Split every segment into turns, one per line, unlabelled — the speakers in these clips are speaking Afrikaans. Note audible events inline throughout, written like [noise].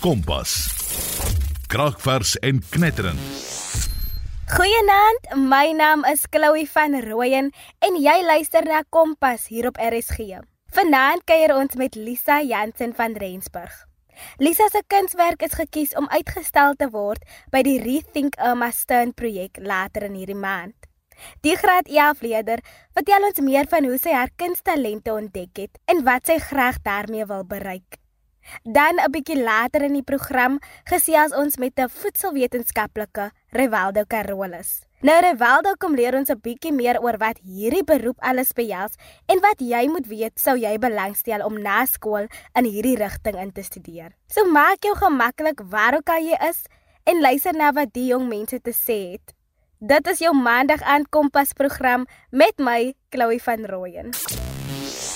Kompas. Kraakvers en knetterend.
Goeienaand, my naam is Chloe van Rooyen en jy luister na Kompas hier op RSG. Vanaand kuier ons met Lisa Jansen van Rensburg. Lisa se kunswerk is gekies om uitgestal te word by die Rethink Irma Stern projek later in hierdie maand. Die graad 11 leerder vertel ons meer van hoe sy haar kunsttalente ontdek het en wat sy graag daarmee wil bereik. Dan 'n bietjie later in die program gesels ons met 'n voedselwetenskaplike, Rivaldo Carolus. Nou Rivaldo kom leer ons 'n bietjie meer oor wat hierdie beroep alles behels en wat jy moet weet sou jy belangstel om na skool in hierdie rigting in te studeer. So maak jou gemaklik waar ook al jy is en luister na wat die jong mense te sê het. Dit is jou maandag aan Kompas program met my Chloe van Rooyen.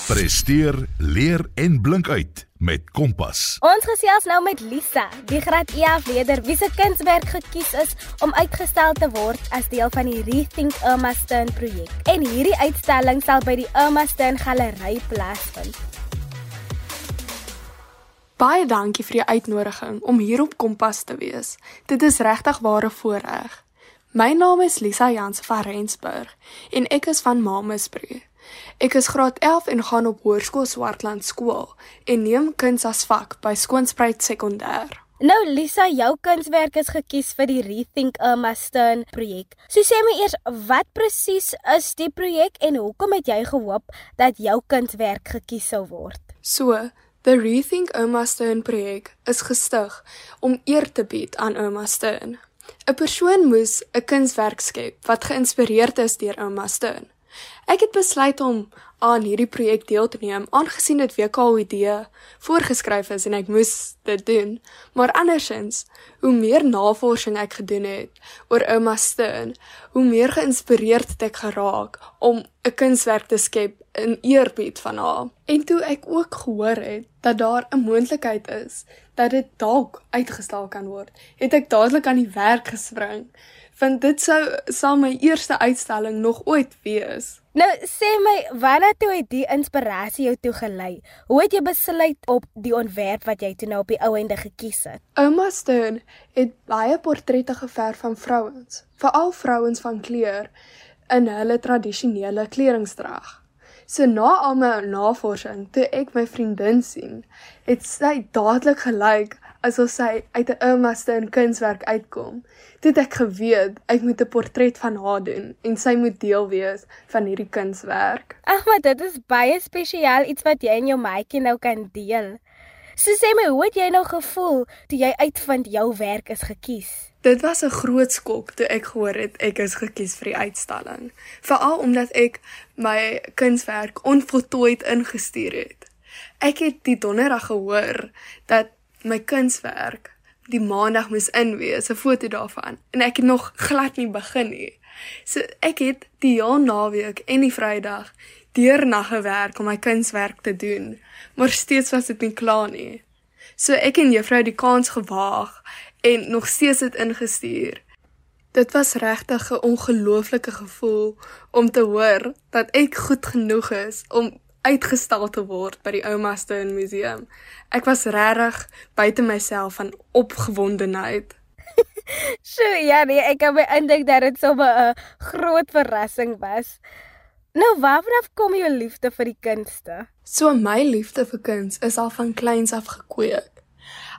Presteer, leer en blink uit met Kompas.
Ons gesels nou met Lisa, die graad 11 leerder wie se kunswerk gekies is om uitgestel te word as deel van die Rethink Irma Stern projek. En hierdie uitstalling sal by die Irma Stern Galery plaasvind.
Baie dankie vir die uitnodiging om hier op Kompas te wees. Dit is regtig ware voorreg. My naam is Lisa Jansen van Rensburg en ek is van Mamasbru. Ek is graad 11 en gaan op Hoërskool Swartland skool en neem kuns as vak by Skoonspruit Sekondêr.
Nou Lisa, jou kunswerk is gekies vir die Rethink Irma Stern projek. So sê my eers, wat presies is die projek en hoekom het jy gehoop dat jou kunswerk gekies sou word?
So, the Rethink Irma Stern projek is gestig om eer te bied aan Irma Stern. 'n Persoon moes 'n kunswerk skep wat geïnspireerd is deur Irma Stern. Ek het besluit om aan hierdie projek deel te neem aangesien dit WKOD voorgeskryf is en ek moes dit doen. Maar andersins, hoe meer navorsing ek gedoen het oor Ouma Stern, hoe meer geïnspireerd het ek geraak om 'n kunswerk te skep in eerbied van haar. En toe ek ook gehoor het dat daar 'n moontlikheid is dat dit dalk uitgestal kan word, het ek dadelik aan die werk gespring want dit sou sal my eerste uitstalling nog ooit wees.
Nou sê my, wanneer toe het die inspirasie jou toe gelei? Hoe het jy besluit op die ontwerp wat jy toe nou op die ou ende gekies het?
Ouma Stern het baie portrette geverf van vrouens, veral vrouens van kleur in hulle tradisionele kleringsdrag. So na al my navorsing, toe ek my vriendin sien, het sy dadelik gelyk asof sy uit 'n oumaste in kunswerk uitkom. Toe het ek geweet ek moet 'n portret van haar doen en sy moet deel wees van hierdie kunswerk.
Ag, maar dit is baie spesiaal iets wat jy en jou maatjie nou kan deel. So sê my, hoe het jy nou gevoel toe jy uitvind jou werk is gekies?
Dit was 'n groot skok toe ek gehoor het ek is gekies vir die uitstalling, veral omdat ek my kunswerk onvoltooid ingestuur het. Ek het die donderdag gehoor dat my kunswerk die maandag moes inwees, 'n foto daarvan en ek het nog glad nie begin nie. So ek het die hele naweek en die Vrydag deurnag gewerk om my kunswerk te doen, maar steeds was dit nie klaar nie. So ek en juffrou die kans gewaag en nog steeds dit ingestuur. Dit was regtig 'n ongelooflike gevoel om te hoor dat ek goed genoeg is om uitgestal te word by die Ouma Stone Museum. Ek was regtig buite myself van opgewondenheid. [laughs]
so ja, nee, ek kan my indink dat dit so 'n groot verrassing was. Nou, waarvan kom jou liefde vir die kunste?
So my liefde vir kuns is al van kleins af gekweek.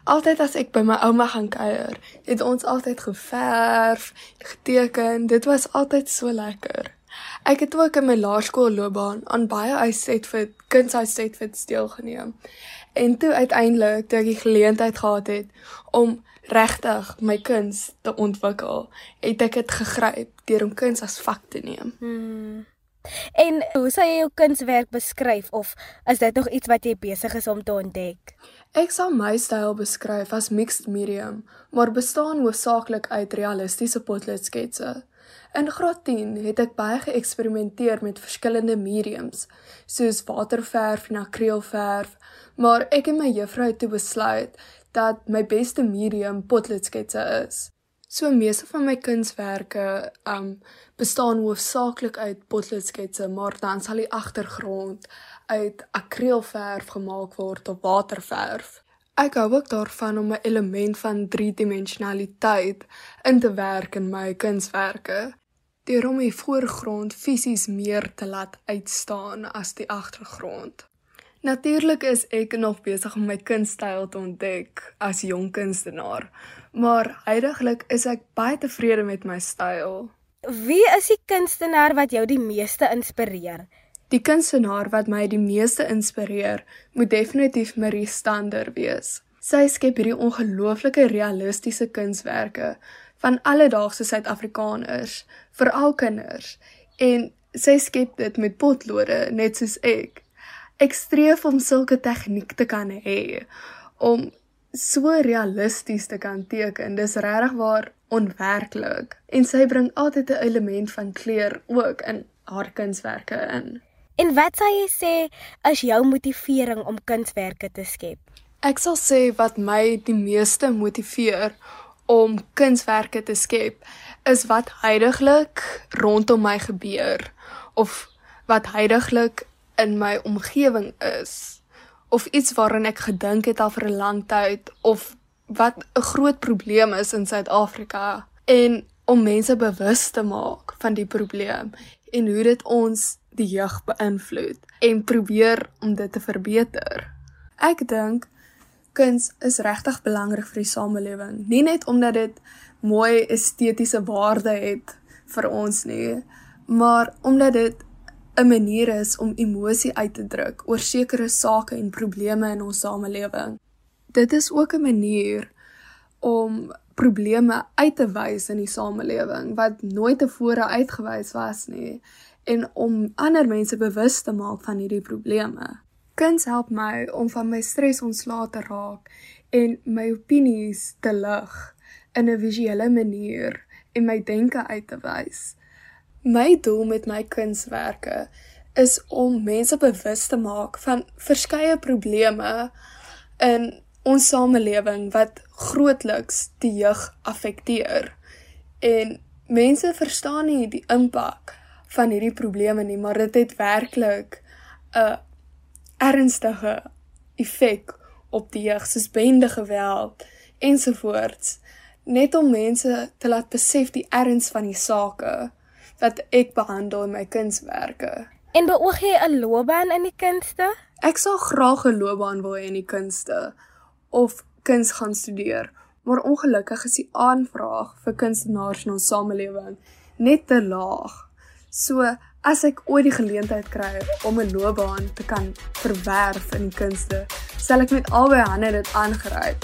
Altyd as ek by my ouma gaan kuier, het ons altyd geverf, geteken. Dit was altyd so lekker. Ek het ook in my laerskoolloopbaan aan baie uitsetfit, kunsuitsetfit deelgeneem. En toe uiteindelik toe ek die geleentheid gehad het om regtig my kuns te ontwikkel, het ek dit gegryp deur om kuns as vak te neem.
Hmm. En hoe sou jy jou kunswerk beskryf of is dit nog iets wat jy besig is om te ontdek?
Ek sal my styl beskryf as mixed medium, maar bestaan hoofsaaklik uit realistiese potloodsketse. In graad 10 het ek baie geëksperimenteer met verskillende mediums, soos waterverf en akrielverf, maar ek en my juffrou het toe besluit dat my beste medium potloodsketse is. So meeste van my kunswerke um bestaan hoofsaaklik uit potloodsketse, maar dan sal die agtergrond uit akrielverf gemaak word of waterverf. Ek hou ook daarvan om 'n element van driedimensionaliteit in te werk in my kunswerke, deur om die voorgrond fisies meer te laat uitstaan as die agtergrond. Natuurlik is ek nog besig om my kunstyl te ontdek as jong kunstenaar, maar heidaglik is ek baie tevrede met my styl.
Wie is die kunstenaar wat jou die meeste inspireer?
Die kunstenaar wat my die meeste inspireer, moet definitief Marie Stander wees. Sy skep hierdie ongelooflike realistiese kunswerke van alledaagse Suid-Afrikaners, veral kinders, en sy skep dit met potlode net soos ek. Ek streef om sulke tegniek te kan hê om so realisties te kan teken. Dis regtig waar onwerklik. En sy bring altyd 'n element van kleur ook in haar kunswerke in.
En wat sou jy sê is jou motivering om kunswerke te skep?
Ek sal sê wat my die meeste motiveer om kunswerke te skep is wat heidaglik rondom my gebeur of wat heidaglik in my omgewing is of iets waaraan ek gedink het al vir 'n lang tyd of wat 'n groot probleem is in Suid-Afrika en om mense bewus te maak van die probleem en hoe dit ons die jeug beïnvloed en probeer om dit te verbeter. Ek dink kuns is regtig belangrik vir die samelewing, nie net omdat dit mooi estetiese waarde het vir ons nie, maar omdat dit 'n manier is om emosie uit te druk oor sekere sake en probleme in ons samelewing. Dit is ook 'n manier om probleme uit te wys in die samelewing wat nooit tevore uitgewys was nie en om ander mense bewus te maak van hierdie probleme. Kuns help my om van my stres ontslae te raak en my opinies te lig in 'n visuele manier en my denke uit te wys. My doel met my kunswerke is om mense bewus te maak van verskeie probleme in ons samelewing wat grootliks die jeug affekteer. En mense verstaan nie die impak van hierdie probleme nie, maar dit het werklik 'n ernstige effek op die jeug soos bende geweld ensovoorts net om mense te laat besef die erns van die sake wat ek behandel in my kunswerke.
En beoog jy 'n loopbaan in die kunste?
Ek sal graag 'n loopbaan wil hê in die kunste of kuns gaan studeer, maar ongelukkig is die aanvraag vir kunstenaars in ons samelewing net te laag. So as ek ooit die geleentheid kry om 'n loopbaan te kan verwerf in kunste, sal ek met albei hande dit aangryp.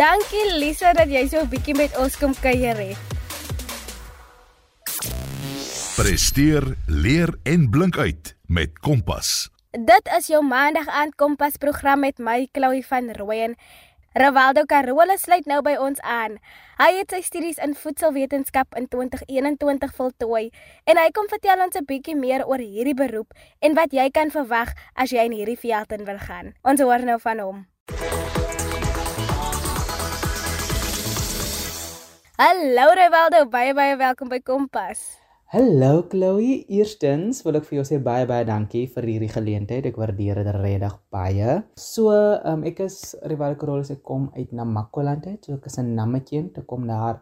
Dankie Lisa dat jy so 'n bietjie met ons kom kuier het.
Presteer, leer en blink uit met Kompas.
Dit is jou maandag aand Kompas program met my Chloe van Rooyen. Ravaldo Carola sluit nou by ons aan. Hy het sy studies in voedselwetenskap in 2021 voltooi en hy kom vertel ons 'n bietjie meer oor hierdie beroep en wat jy kan verwag as jy in hierdie veld in wil gaan. Ons hoor nou van hom. Hallo Ravaldo, baie baie welkom by Kompas.
Hallo Chloe, eerstens wil ek vir jou sê baie baie dankie vir hierdie geleentheid. Ek waardeer dit regtig baie. So, um, ek is Rival Carolus, ek kom uit Namakoland uit. So ek is 'n nammetjie, ek kom daar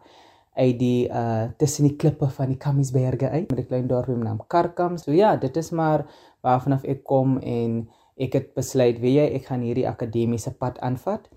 uit die uh tussen die klippe van die Kamiesberge uit met 'n klein dorpie met naam Karkam. So ja, dit is maar waarvan ek kom en ek het besluit, weet jy, ek gaan hierdie akademiese pad aanvat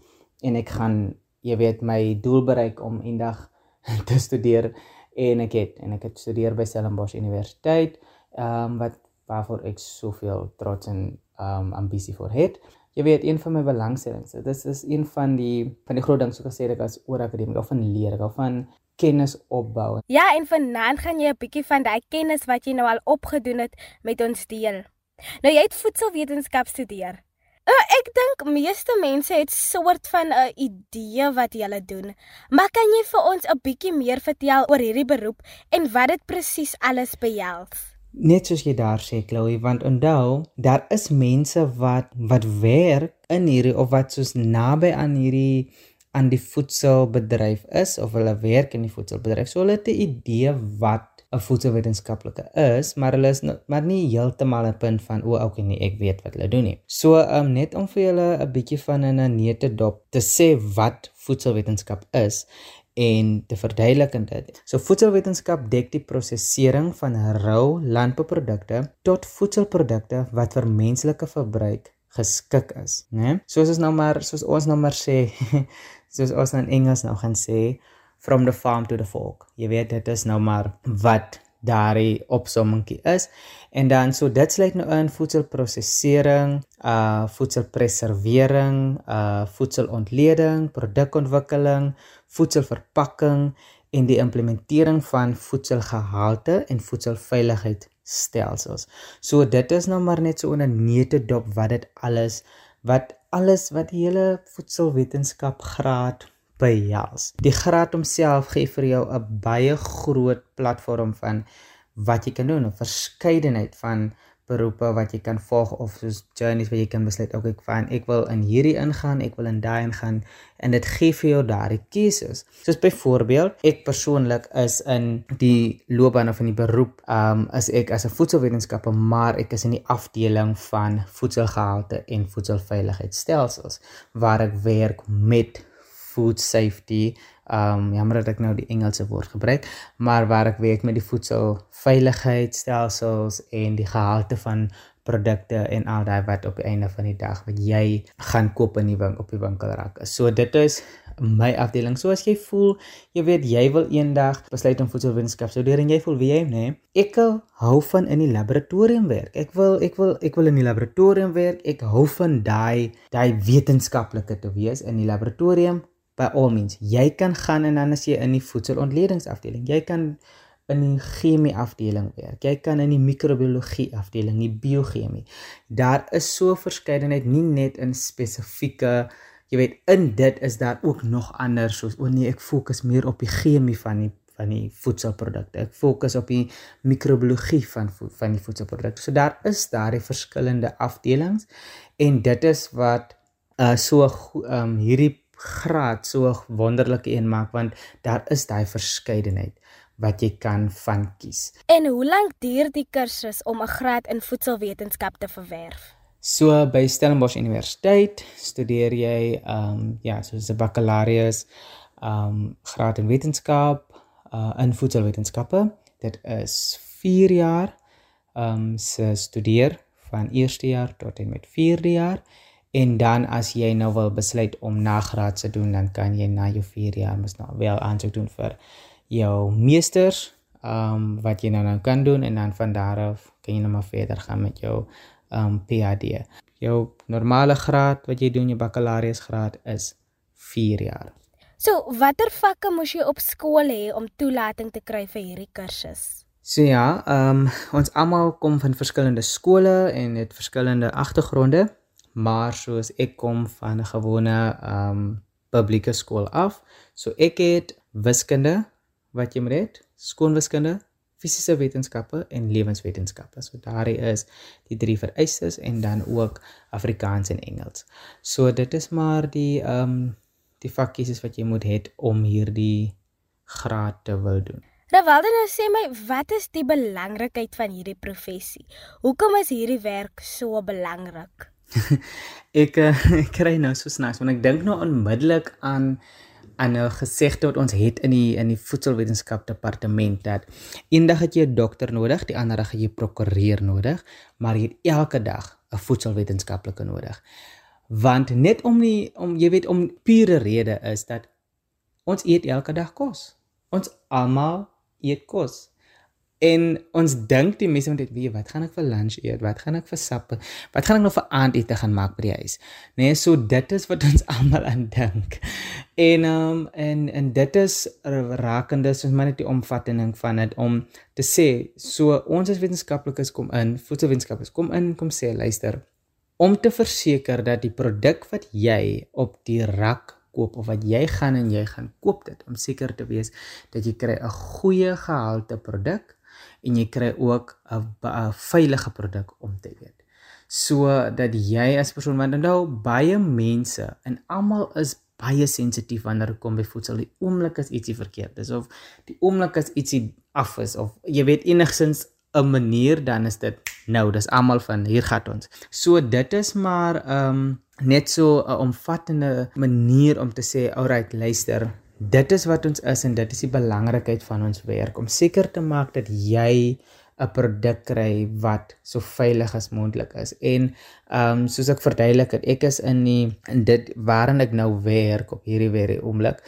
en ek gaan, jy weet, my doel bereik om eendag [laughs] te studeer en ek het en ek het studeer by Stellenbosch Universiteit ehm um, wat waarvoor ek soveel trots en ehm um, ambisie vir het. Jy weet een van my belangstellings. Dit is, is een van die van die groot dinge so gesê ek as oor akademie of van leer of van kennis opbou.
Ja, en vanaand gaan jy 'n bietjie van daai kennis wat jy nou al opgedoen het met ons deel. Nou jy het voedselwetenskap studeer. Uh, ek dink meeste mense het soort van 'n idee wat hulle doen. Maar kan jy vir ons 'n bietjie meer vertel oor hierdie beroep en wat dit presies alles behels?
Net soos jy daar sê, Chloe, want onthou, daar is mense wat wat werk in hierdie of wat soos naby aan hierdie aan die voedselbedryf is of hulle werk in die voedselbedryf. So hulle het 'n idee wat 'n voedselwetenskaplike is, maar hulle is maar nie heeltemal 'n punt van o, okay nee, ek weet wat hulle doen nie. So um net om vir julle 'n bietjie van 'n neete dop te sê wat voedselwetenskap is en te verduidelik dit. So voedselwetenskap dek die prosesering van rou landbouprodukte tot voedselprodukte wat vir menslike verbruik geskik is, né? Soos ons nou maar soos ons nou maar sê, [laughs] soos ons in Engels nou gaan sê, from the farm to the fork. Jy weet dit is nou maar wat daardie opsommingkie is. En dan so dit sluit nou in voedselprosesering, uh voedselpreservering, uh voedselontleding, produkontwikkeling, voedselverpakking en die implementering van voedselgehalte en voedselveiligheidstelsels. So dit is nou maar net so onder neete dop wat dit alles wat alles wat die hele voedselwetenskap graad behels. Die graad homself gee vir jou 'n baie groot platform van wat jy kan doen, 'n verskeidenheid van beroepe wat jy kan volg of soos journeys wat jy kan besluit ook ek van ek wil in hierdie ingaan, ek wil in daai ingaan en dit gee vir jou daardie keuses. Soos byvoorbeeld, ek persoonlik is in die loopbaan of in die beroep, um as ek as 'n voedselwetenskaper, maar ek is in die afdeling van voedselgehalte en voedselveiligheidstelsels waar ek werk met food safety. Um jammer dat ek nou die Engelse woord gebruik, maar waar ek werk met die voedselveiligheidstelsels en die gehalte van produkte en al daai wat op die einde van die dag wat jy gaan koop in die winkel op die winkelrak is. So dit is my afdeling. So as jy voel, jy weet jy wil eendag besluit om voedselwetenskap te studeer en jy voel wie jy nê, nee, ek hou van in die laboratorium werk. Ek wil ek wil ek wil in die laboratorium werk. Ek hou van daai daai wetenskaplike te wees in die laboratorium by all means. Jy kan gaan en dan as jy in die voedselontledingsafdeling, jy kan in die chemie afdeling werk. Jy kan in die microbiologie afdeling, die biochemie. Daar is so verskeidenheid nie net in spesifieke jy weet in dit is daar ook nog ander soos o nee, ek fokus meer op die chemie van die van die voedselprodukte. Ek fokus op die microbiologie van van die voedselprodukte. So daar is daar die verskillende afdelings en dit is wat uh so ehm um, hierdie graad so wonderlike een maak want daar is daai verskeidenheid wat jy kan van kies.
En hoe lank duur die kursus om 'n graad in voedselwetenskap te verwerf?
So by Stellenbosch Universiteit studeer jy ehm um, ja, soos 'n bakkalaureus ehm um, graad in wetenskap uh in voedselwetenskappe. Dit is 4 jaar ehm um, se studeer van eerste jaar tot en met 4de jaar En dan as jy nou wil besluit om nagraad te doen, dan kan jy na jou 4 jaar mos nou wel aansoek doen vir jou meesters, ehm um, wat jy nou nou kan doen en dan van daar af kan jy nou maar verder gaan met jou ehm um, PhD. Jou normale graad wat jy doen, jou bakkalaureusgraad is 4 jaar.
So, watter vakke moes jy op skool hê om toelating te kry vir hierdie kursus?
So ja, ehm um, ons almal kom van verskillende skole en het verskillende agtergronde maar soos ek kom van 'n gewone um publieke skool af, so ek het wiskunde wat jy moet hê, skoonwiskunde, fisiese wetenskappe en lewenswetenskappe. So daardie is die drie vereistes en dan ook Afrikaans en Engels. So dit is maar die um die vakkies wat jy moet hê om hierdie graad te wil doen.
Rawalde nou sê my, wat is die belangrikheid van hierdie professie? Hoekom is hierdie werk so belangrik? [laughs]
ek uh, [laughs] ek kry nou so snaaks want ek dink nou onmiddellik aan aan 'n gesegde wat ons het in die in die voedselwetenskap departement dat eendag het jy 'n dokter nodig, die ander dag het jy 'n prokureur nodig, maar jy het elke dag 'n voedselwetenskaplike nodig. Want net om die om jy weet om pure rede is dat ons eet elke dag kos. Ons almal eet kos. En ons dink die mense moet dit weet, wat gaan ek vir lunch eet? Wat gaan ek vir sappe? Wat gaan ek nog vir aandete gaan maak by die huis? Nee, so dit is wat [laughs] ons almal aan dink. En um, en en dit is rakende soos maar net die omvatting van dit om te sê, so ons as wetenskaplikes kom in, voedselwetenskaplikes kom in kom sê, luister, om te verseker dat die produk wat jy op die rak koop of wat jy gaan en jy gaan koop dit om seker te wees dat jy kry 'n goeie gehalte produk en jy kry ook 'n veilige produk om te eet. So dat jy as persoon want nou baie mense en almal is baie sensitief wanneer dit kom by voedsel. Die oomblik as ietsie verkeerd is of die oomblik as ietsie af is of jy weet enigsins 'n manier dan is dit nou dis almal van hier gaan ons. So dit is maar ehm um, net so 'n omvattende manier om te sê alright luister dit is wat ons is en dit is die belangrikheid van ons werk om seker te maak dat jy 'n produk kry wat so veilig as moontlik is. En ehm um, soos ek verduidelik het, ek is in die in dit waarin ek nou werk op hierdie weer oomblik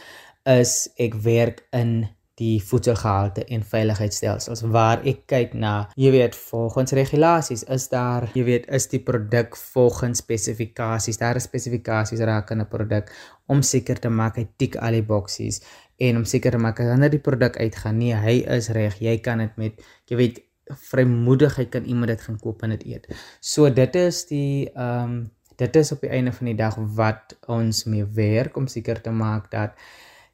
is ek werk in die voedselgehalte en veiligheidsstelsels. Waar ek kyk na, jy weet, volgens regulasies is daar, jy weet, is die produk volgens spesifikasies, daar is spesifikasies rakende 'n produk om seker te maak hy tik al die boksies en om seker te maak wanneer die produk uitgaan, nee, hy is reg, jy kan dit met, jy weet, vrymoedigheid kan iemand dit gaan koop en dit eet. So dit is die ehm um, dit is op die einde van die dag wat ons mee werk om seker te maak dat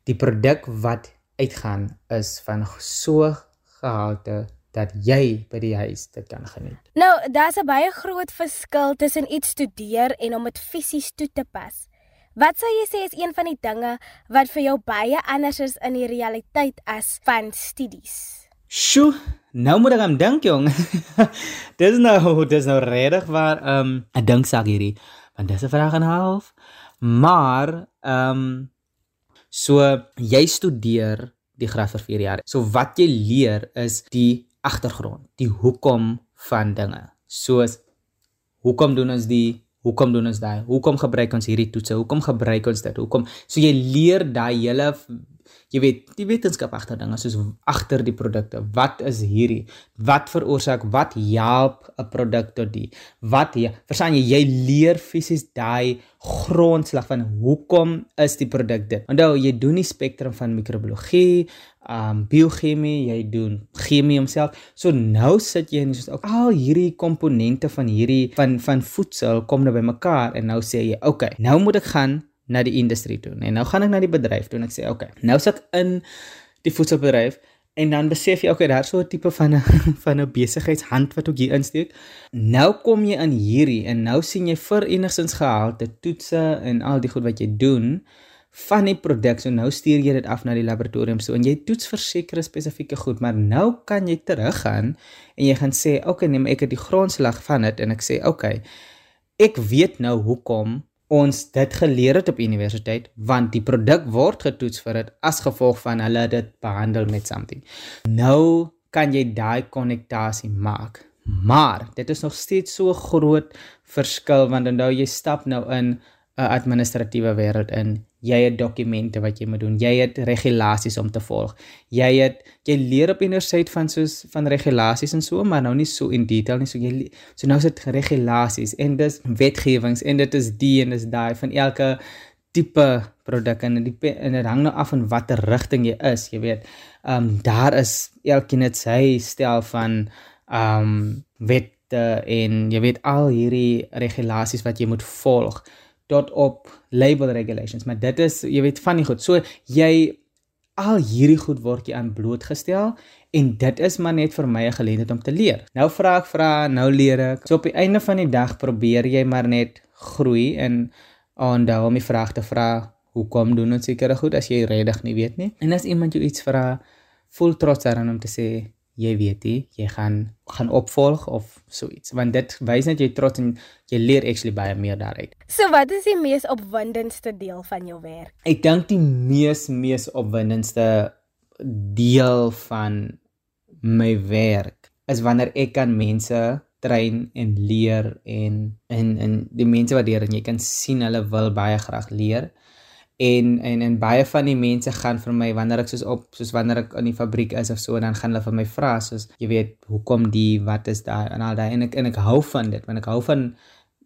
die produk wat uitgaan is van so gehalte dat jy by die huis dit kan geniet.
Nou, daar's 'n baie groot verskil tussen iets studeer en om dit fisies toe te pas. Wat sou jy sê is een van die dinge wat vir jou baie anders is in die realiteit as van studies?
Sjoe, nou moet ek aan dink jong. [laughs] dis nou, dis nou regtig waar ehm um, 'n dink sag hierdie. Want dis 'n vraag en 'n half. Maar ehm um, So jy studeer die graad vir 4 jaar. So wat jy leer is die agtergrond, die hoekom van dinge. Soos hoekom doen ons die Hoekom doen ons daai? Hoekom gebruik ons hierdie toetse? Hoekom gebruik ons dit? Hoekom? So jy leer daai hele jy weet die wetenskap agter dinge soos agter die produkte. Wat is hierdie? Wat veroorsaak? Wat help 'n produk tot die? Wat jy verstaan jy jy leer fisies daai grondslag van hoekom is die produk dit? Onthou jy doen die spektrum van microbiologie, um biochemie, jy doen chemie homself. So nou sit jy en soos ook al hierdie komponente van hierdie van van voedsel kom nou bymekaar en nou sê jy, "Oké, okay, nou moet ek gaan na die industrie toe. En nou gaan ek na die bedryf toe en ek sê, "Oké, okay, nou sit in die voedselbedryf en dan besef jy, "Oké, okay, daar's so 'n tipe van 'n [laughs] van 'n besigheidshand wat ook hier insteek." Nou kom jy in hierdie en nou sien jy vir enigstens gehalte toetse en al die goed wat jy doen van die produk. So nou stuur jy dit af na die laboratorium so en jy toets vir sekere spesifieke goed, maar nou kan jy teruggaan en jy gaan sê, "Oké, okay, neem ek het die grondslag van dit en ek sê, "Oké, okay, ek weet nou hoekom ons dit geleer het op universiteit want die produk word getoets vir dit as gevolg van hulle dit behandel met something. Nou kan jy daai konnektasie maak. Maar dit is nog steeds so groot verskil want dan nou jy stap nou in 'n administratiewe wêreld in. Jy het dokumente wat jy moet doen. Jy het regulasies om te volg. Jy het jy leer op universiteit van soos van regulasies en so, maar nou nie so in detail nie. So jy so nou is dit regulasies en dis wetgewings en dit is die en dis daai van elke tipe produk en die en dit hang nou af van watter rigting jy is, jy weet. Ehm um, daar is elkeen het sy stel van ehm um, wette en jy weet al hierdie regulasies wat jy moet volg tot op label regulations, maar dit is jy weet van die goed. So jy al hierdie goed word jy aan blootgestel en dit is maar net vir my 'n geleentheid om te leer. Nou vra ek vra, nou leer ek. So op die einde van die dag probeer jy maar net groei en onthou om die vraag te vra, hoekom doen ons sekere goed as jy regtig nie weet nie? En as iemand jou iets vra, voel trots daarin om te sê jy weet jy, jy gaan gaan opvolg of so iets want dit wys net jy trots en jy leer actually baie meer daaruit.
So wat is die mees opwindendste deel van jou werk?
Ek dink die mees mees opwindendste deel van my werk is wanneer ek kan mense train en leer en en en die mense wat leer en jy kan sien hulle wil baie graag leer en en en baie van die mense gaan vir my wanneer ek soos op soos wanneer ek in die fabriek is of so dan gaan hulle vir my vra soos jy weet hoekom die wat is daai en al daai en ek en ek hou van dit want ek hou van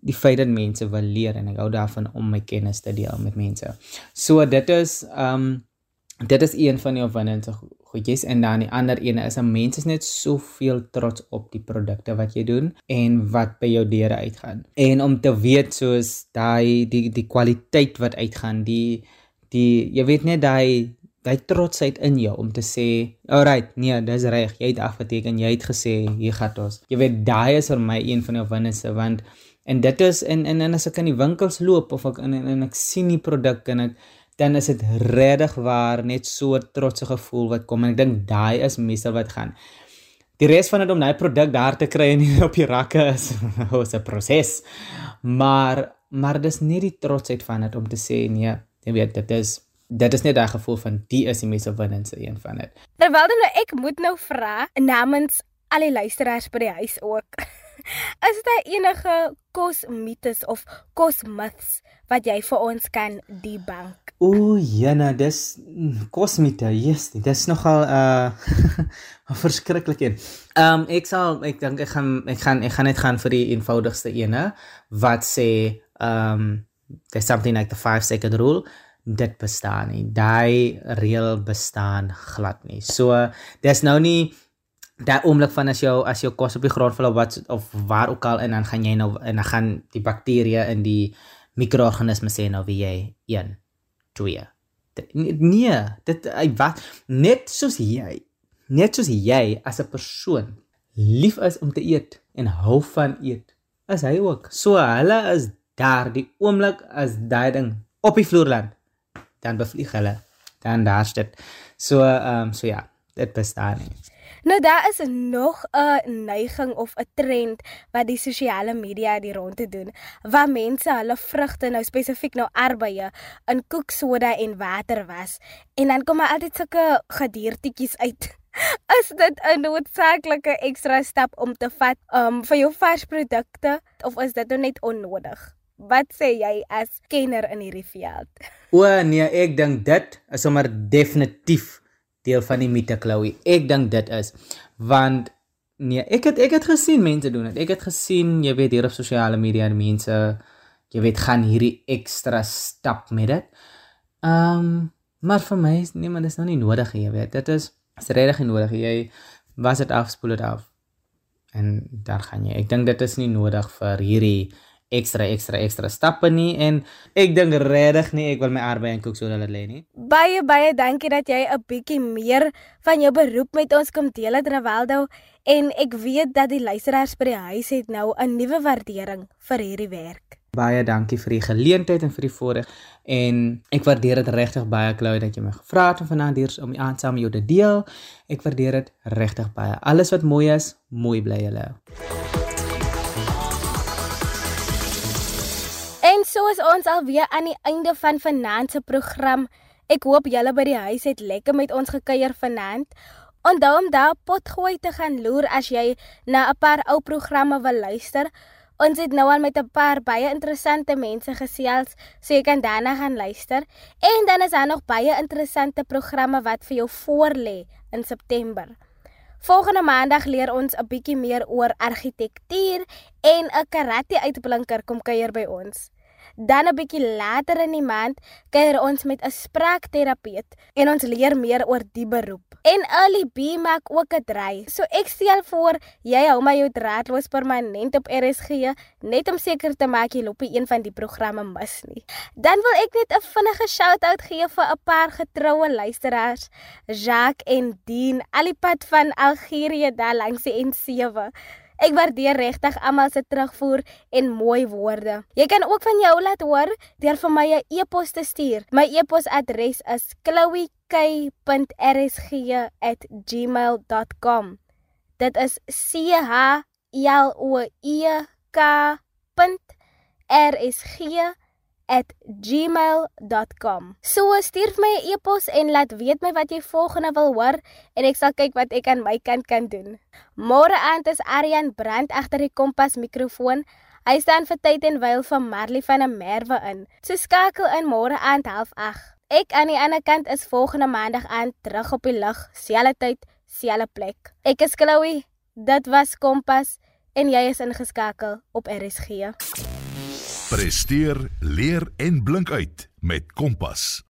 die feit dat mense wil leer en ek hou daarvan om my kennis te deel met mense. So dit is ehm um, dit is een van die opwindende goedjies en dan die ander ene is 'n mens is net soveel trots op die produkte wat jy doen en wat by jou deure uitgaan. En om te weet soos daai die die kwaliteit wat uitgaan, die die jy weet net daai daai trotsheid in jou om te sê, "Alright, nee, dis reg. Jy het afgeteken, jy het gesê hier gaan ons." Jy weet daai is vir my een van die opwindendste want en dit is en en en as ek in die winkels loop of ek in en ek sien die produk en ek dan is dit regtig waar net so 'n trotse gevoel wat kom en ek dink daai is meestal wat gaan. Die res van dit om daai produk daar te kry en op die rakke is [laughs] 'n proses. Maar maar dis nie die trotsheid van dit om te sê nee, jy weet dit is dit is net daai gevoel van die is die meeste winnende een van dit.
Terwyl dan nou ek moet nou vra namens al die luisteraars by die huis ook. [laughs] Is daar enige kosmites of kosmyths wat jy vir ons kan debunk?
O, jene, dis mm, kosmite. Yes, dit is nogal [laughs] 'n uh, verskriklik een. Ehm um, ek sal ek dink ek gaan ek gaan ek gaan net gaan vir die eenvoudigste ene wat sê ehm um, there's something like the 5 second rule dit bestaan nie. Daai reël bestaan glad nie. So dis nou nie daai oomblik van as jou as jou kos op die grond val of wat of waar ook al en dan gaan jy nou en dan gaan die bakterieë in die mikroorganisme sê nou wie jy 1 2 nee dit wat net soos jy net soos jy as 'n persoon lief is om te eet en hou van eet is hy ook. So hulle is daar die oomblik as daai ding op die vloer land dan bevlieg hulle dan daar's dit so ehm um, so ja dit bestaan nie
Nou daar is nog 'n neiging of 'n trend wat die sosiale media die rondte doen, waar mense hulle vrugte nou spesifiek nou arbeie in koeksoda en water was en dan kom maar altyd sulke gediertjies uit. [laughs] Is dit 'n noodsaaklike ekstra stap om te vat um vir jou vars produkte of is dit nou net onnodig? Wat sê jy as kenner in hierdie veld?
O nee, ek dink dit is sommer definitief deel van die mite Chloe. Ek dink dit is want nee, ek het ek het gesien mense doen dit. Ek het gesien, jy weet hier op sosiale media mense jy weet gaan hierdie ekstra stap met dit. Ehm um, maar vir my is nee, maar dit is nou nie nodig jy weet. Dit is is regtig nie nodig. Jy was dit af, spoel dit af. En daar gaan jy. Ek dink dit is nie nodig vir hierdie ekstra ekstra ekstra stappe nie en ek dink regtig nie ek wil my arbeid en kook so hulle lê nie.
Baie baie dankie dat jy 'n bietjie meer van jou beroep met ons kom deel het Rawaldo en ek weet dat die luisteraars by die huis het nou 'n nuwe waardering vir hierdie werk.
Baie dankie vir die geleentheid en vir die voorreg en ek waardeer dit regtig baie Chloe dat jy my gevra het om vanaand hier om aan saam met jou te deel. Ek waardeer dit regtig baie. Alles wat mooi is, mooi bly julle.
So is ons alweer aan die einde van vanaand se program. Ek hoop julle by die huis het lekker met ons gekuier vanaand. Onthou om daar potgooi te gaan loer as jy na 'n paar ou programme wil luister. Ons het nou al met 'n paar baie interessante mense gesels, so jy kan daarna gaan luister. En dan is daar nog baie interessante programme wat vir jou voorlê in September. Volgende maandag leer ons 'n bietjie meer oor argitektuur en 'n karate uitblinker kom kuier by ons. Dan 'n bietjie later in die maand kuier ons met 'n spraakterapeut en ons leer meer oor die beroep. En Ali B maak ook 'n dry. So ek stel voor jy hou my jou draadloos permanent op RSG net om seker te maak jy loop nie een van die programme mis nie. Dan wil ek net 'n vinnige shout-out gee vir 'n paar getroue luisteraars, Jacques en Dean, alipad van Algerië daar langs die N7. Ek waardeer regtig almal se terugvoer en mooi woorde. Jy kan ook van jou laat hoor deur vir my 'n e-pos te stuur. My e-posadres is chloe.k.rsg@gmail.com. Dit is c h l o e k.rsg@ @gmail.com. So stuur my 'n e-pos en laat weet my wat jy volgende wil hoor en ek sal kyk wat ek aan my kant kan doen. Môre aand is Aryan Brand agter die Kompas mikrofoon. Hy staan vir tyd en wyl van Marley van der Merwe in. So skakel in môre aand 08:30. Ek aan die ander kant is volgende maandag aan terug op die lug, selfde tyd, selfde plek. Ek is Chloe. Dit was Kompas en jy is ingeskakel op RSG.
Presteer, leer en blink uit met Kompas.